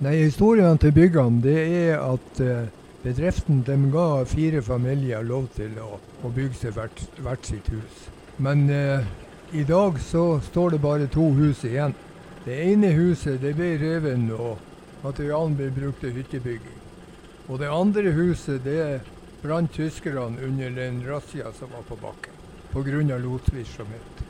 Nei, Historien til byggene det er at eh, bedriften de ga fire familier lov til å, å bygge seg hvert, hvert sitt hus. Men eh, i dag så står det bare to hus igjen. Det ene huset det ble revet og materialen ble brukt til hyttebygging. Og det andre huset det brant tyskerne under den razzia som var på bakken. Pga. lotvirksomhet.